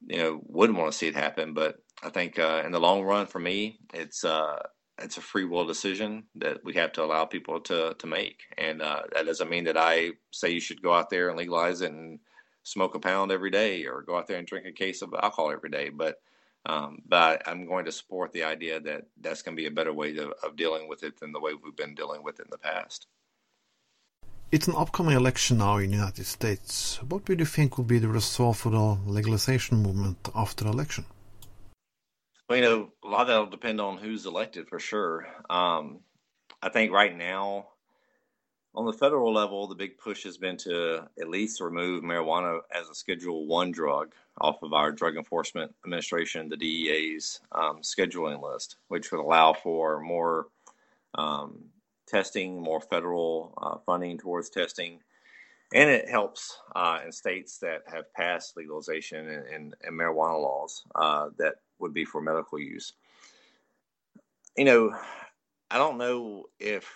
you know wouldn't want to see it happen. But I think uh, in the long run, for me, it's uh, it's a free will decision that we have to allow people to to make, and uh, that doesn't mean that I say you should go out there and legalize it and smoke a pound every day or go out there and drink a case of alcohol every day, but um, but I'm going to support the idea that that's going to be a better way to, of dealing with it than the way we've been dealing with it in the past. It's an upcoming election now in the United States. What would you think will be the result for the legalization movement after the election? Well, you know, a lot of that will depend on who's elected for sure. Um, I think right now, on the federal level, the big push has been to at least remove marijuana as a Schedule One drug off of our Drug Enforcement Administration, the DEA's um, scheduling list, which would allow for more um, testing, more federal uh, funding towards testing, and it helps uh, in states that have passed legalization and, marijuana laws uh, that would be for medical use. You know, I don't know if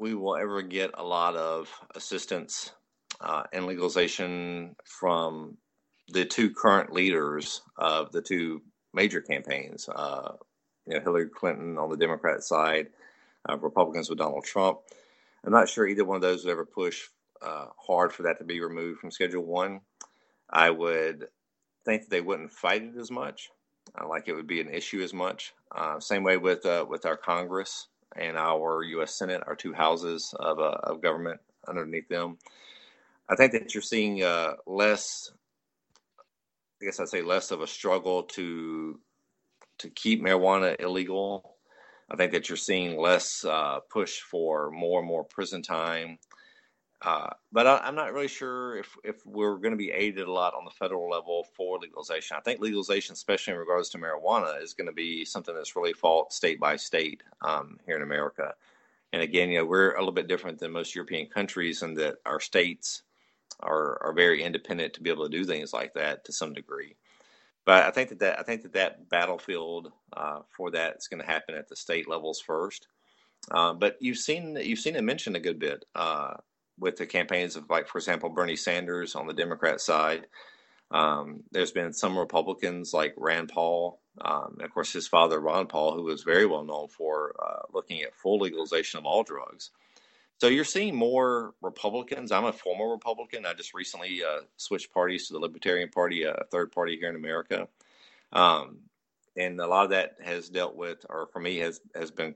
we will ever get a lot of assistance uh, in legalization from the two current leaders of the two major campaigns. Uh, you know, Hillary Clinton on the Democrat side uh, Republicans with Donald Trump. I'm not sure either one of those would ever push uh, hard for that to be removed from Schedule One. I would think that they wouldn't fight it as much, uh, like it would be an issue as much. Uh, same way with with our Congress and our U.S. Senate, our two houses of, uh, of government underneath them. I think that you're seeing less. I guess I'd say less of a struggle to to keep marijuana illegal I think that you're seeing less uh, push for more and more prison time. Uh, but I, am not really sure if, if we're going to be aided a lot on the federal level for legalization. I think legalization, especially in regards to marijuana, is going to be something that's really fought state by state um, here in America. And again, you know, we're a little bit different than most European countries in that our states are, are very independent to be able to do things like that to some degree but I think that, that I think that that battlefield uh, for that is going to happen at the state levels first. Uh, but you've seen you've seen it mentioned a good bit uh, with the campaigns of like, for example, Bernie Sanders on the Democrat side. Um, there's been some Republicans like Rand Paul Um, of course, his father, Ron Paul, who was very well known for uh, looking at full legalization of all drugs. So you're seeing more Republicans. I'm a former Republican. I just recently uh, switched parties to the Libertarian Party, a third party here in America. Um, and a lot of that has dealt with, or for me, has has been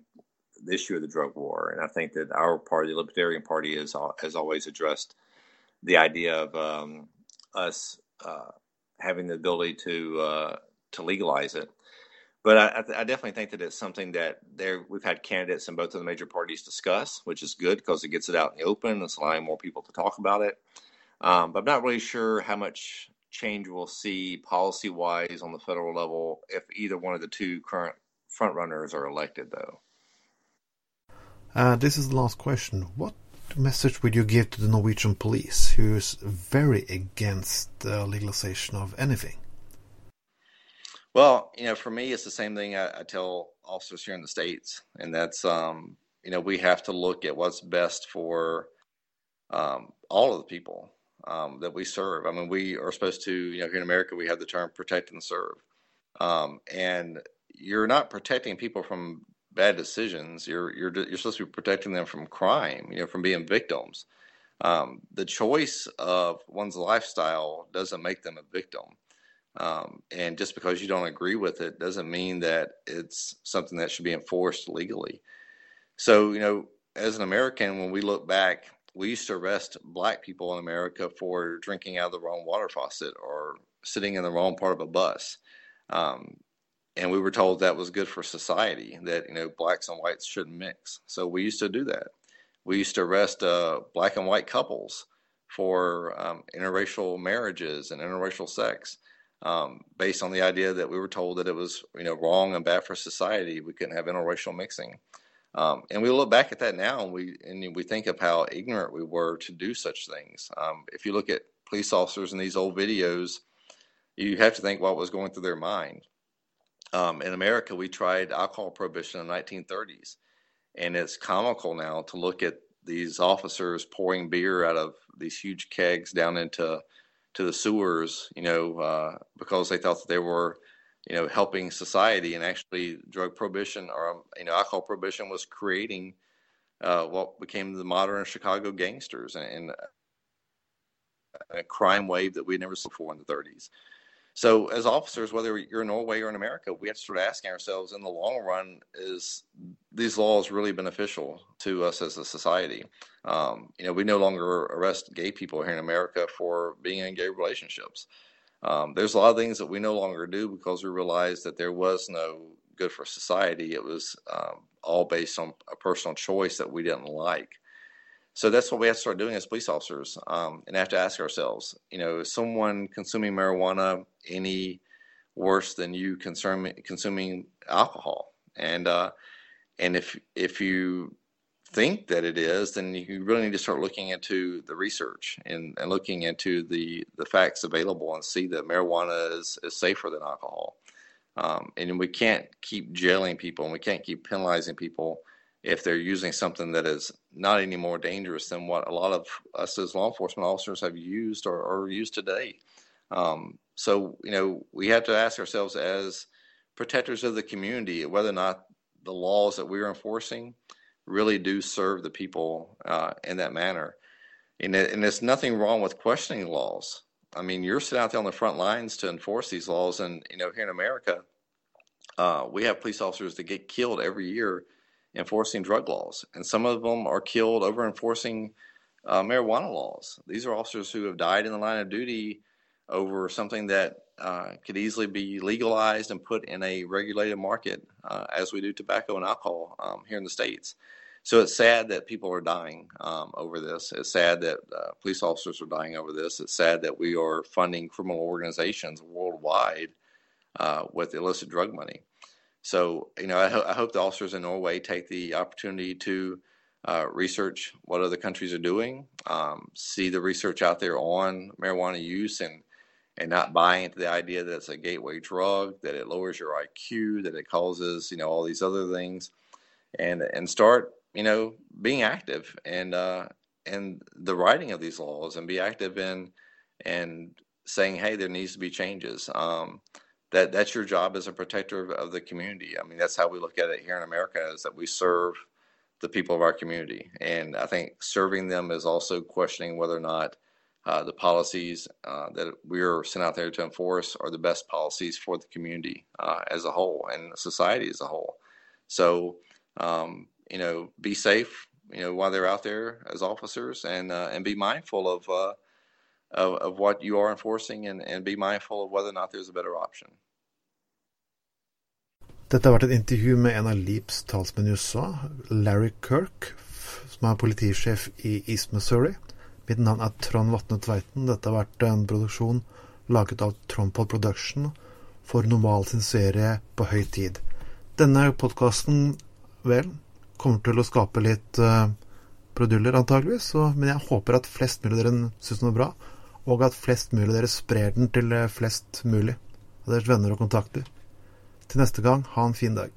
the issue of the drug war. And I think that our party, the Libertarian Party, is has always addressed the idea of um, us uh, having the ability to uh, to legalize it. But I, I, definitely think that it's something that there we've had candidates in both of the major parties discuss, which is good because it gets it out in the open. And it's allowing more people to talk about it. Um, but I'm not really sure how much change we'll see policy wise on the federal level if either one of the two current frontrunners are elected, though. Uh, this is the last question. What message would you give to the Norwegian police, who's very against the legalization of anything? Well, you know, for me, it's the same thing I, I tell officers here in the states, and that's um, you know we have to look at what's best for um, all of the people um, that we serve. I mean, we are supposed to, you know, here in America, we have the term protect and serve, um, and you're not protecting people from bad decisions. You're you're you're supposed to be protecting them from crime, you know, from being victims. Um, the choice of one's lifestyle doesn't make them a victim. Um, and just because you don't agree with it doesn't mean that it's something that should be enforced legally. So, you know, as an American, when we look back, we used to arrest black people in America for drinking out of the wrong water faucet or sitting in the wrong part of a bus. Um, and we were told that was good for society, that, you know, blacks and whites shouldn't mix. So we used to do that. We used to arrest uh, black and white couples for um, interracial marriages and interracial sex um, based on the idea that we were told that it was you know wrong and bad for society. We couldn't have interracial mixing. Um, and we look back at that now and we and we think of how ignorant we were to do such things. Um, if you look at police officers in these old videos, you have to think what was going through their mind. Um, in America, we tried alcohol prohibition in the 1930s, and it's comical now to look at these officers pouring beer out of these huge kegs down into to the sewers, you know, uh, because they thought that they were, you know, helping society. And actually, drug prohibition or um, you know, alcohol prohibition was creating uh, what became the modern Chicago gangsters and, and a crime wave that we'd never seen before in the 30s. So, as officers, whether you're in Norway or in America, we have to start asking ourselves: in the long run, is these laws really beneficial to us as a society? Um, you know, we no longer arrest gay people here in America for being in gay relationships. Um, there's a lot of things that we no longer do because we realized that there was no good for society. It was um, all based on a personal choice that we didn't like. So that's what we have to start doing as police officers, um, and have to ask ourselves: you know, is someone consuming marijuana any worse than you consuming consuming alcohol? And uh, and if if you think that it is, then you really need to start looking into the research and, and looking into the the facts available and see that marijuana is, is safer than alcohol. Um, and we can't keep jailing people and we can't keep penalizing people if they're using something that is not any more dangerous than what a lot of us as law enforcement officers have used or, or used today. Um, so, you know, we have to ask ourselves as protectors of the community whether or not the laws that we're enforcing really do serve the people uh, in that manner. And, it, and there's nothing wrong with questioning laws. I mean, you're sitting out there on the front lines to enforce these laws. And, you know, here in America, uh, we have police officers that get killed every year enforcing drug laws, and some of them are killed over enforcing uh, marijuana laws. These are officers who have died in the line of duty over something that uh, could easily be legalized and put in a regulated market, uh, as we do tobacco and alcohol um, here in the states. So it's sad that people are dying um, over this. It's sad that uh, police officers are dying over this. It's sad that we are funding criminal organizations worldwide uh, with illicit drug money. So, you know, I, ho- I hope the officers in Norway take the opportunity to uh, research what other countries are doing, um, see the research out there on marijuana use, and and not buy into the idea that it's a gateway drug, that it lowers your IQ, that it causes you know all these other things, and and start you know being active and uh, and the writing of these laws and be active in and saying hey there needs to be changes. Um, that that's your job as a protector of, of the community. I mean, that's how we look at it here in America: is that we serve the people of our community, and I think serving them is also questioning whether or not uh, the policies uh, that we're sent out there to enforce are the best policies for the community uh, as a whole and society as a whole. So, um, you know, be safe, you know, while they're out there as officers, and uh, and be mindful of, uh, of, of what you are enforcing, and, and be mindful of whether or not there's a better option. Dette har vært et intervju med en av Leaps talsmenn i USA, Larry Kirk, som er politisjef i East Missouri. Mitt navn er Trond Vatne Tveiten. Dette har vært en produksjon laget av Trondpod Production for Normal sin serie På høy tid. Denne podkasten, vel, kommer til å skape litt uh, produller, antageligvis, men jeg håper at flest mulig av dere syns den er bra, og at flest mulig av dere sprer den til eh, flest mulig av deres venner og kontakter. Til neste gang, ha en fin dag.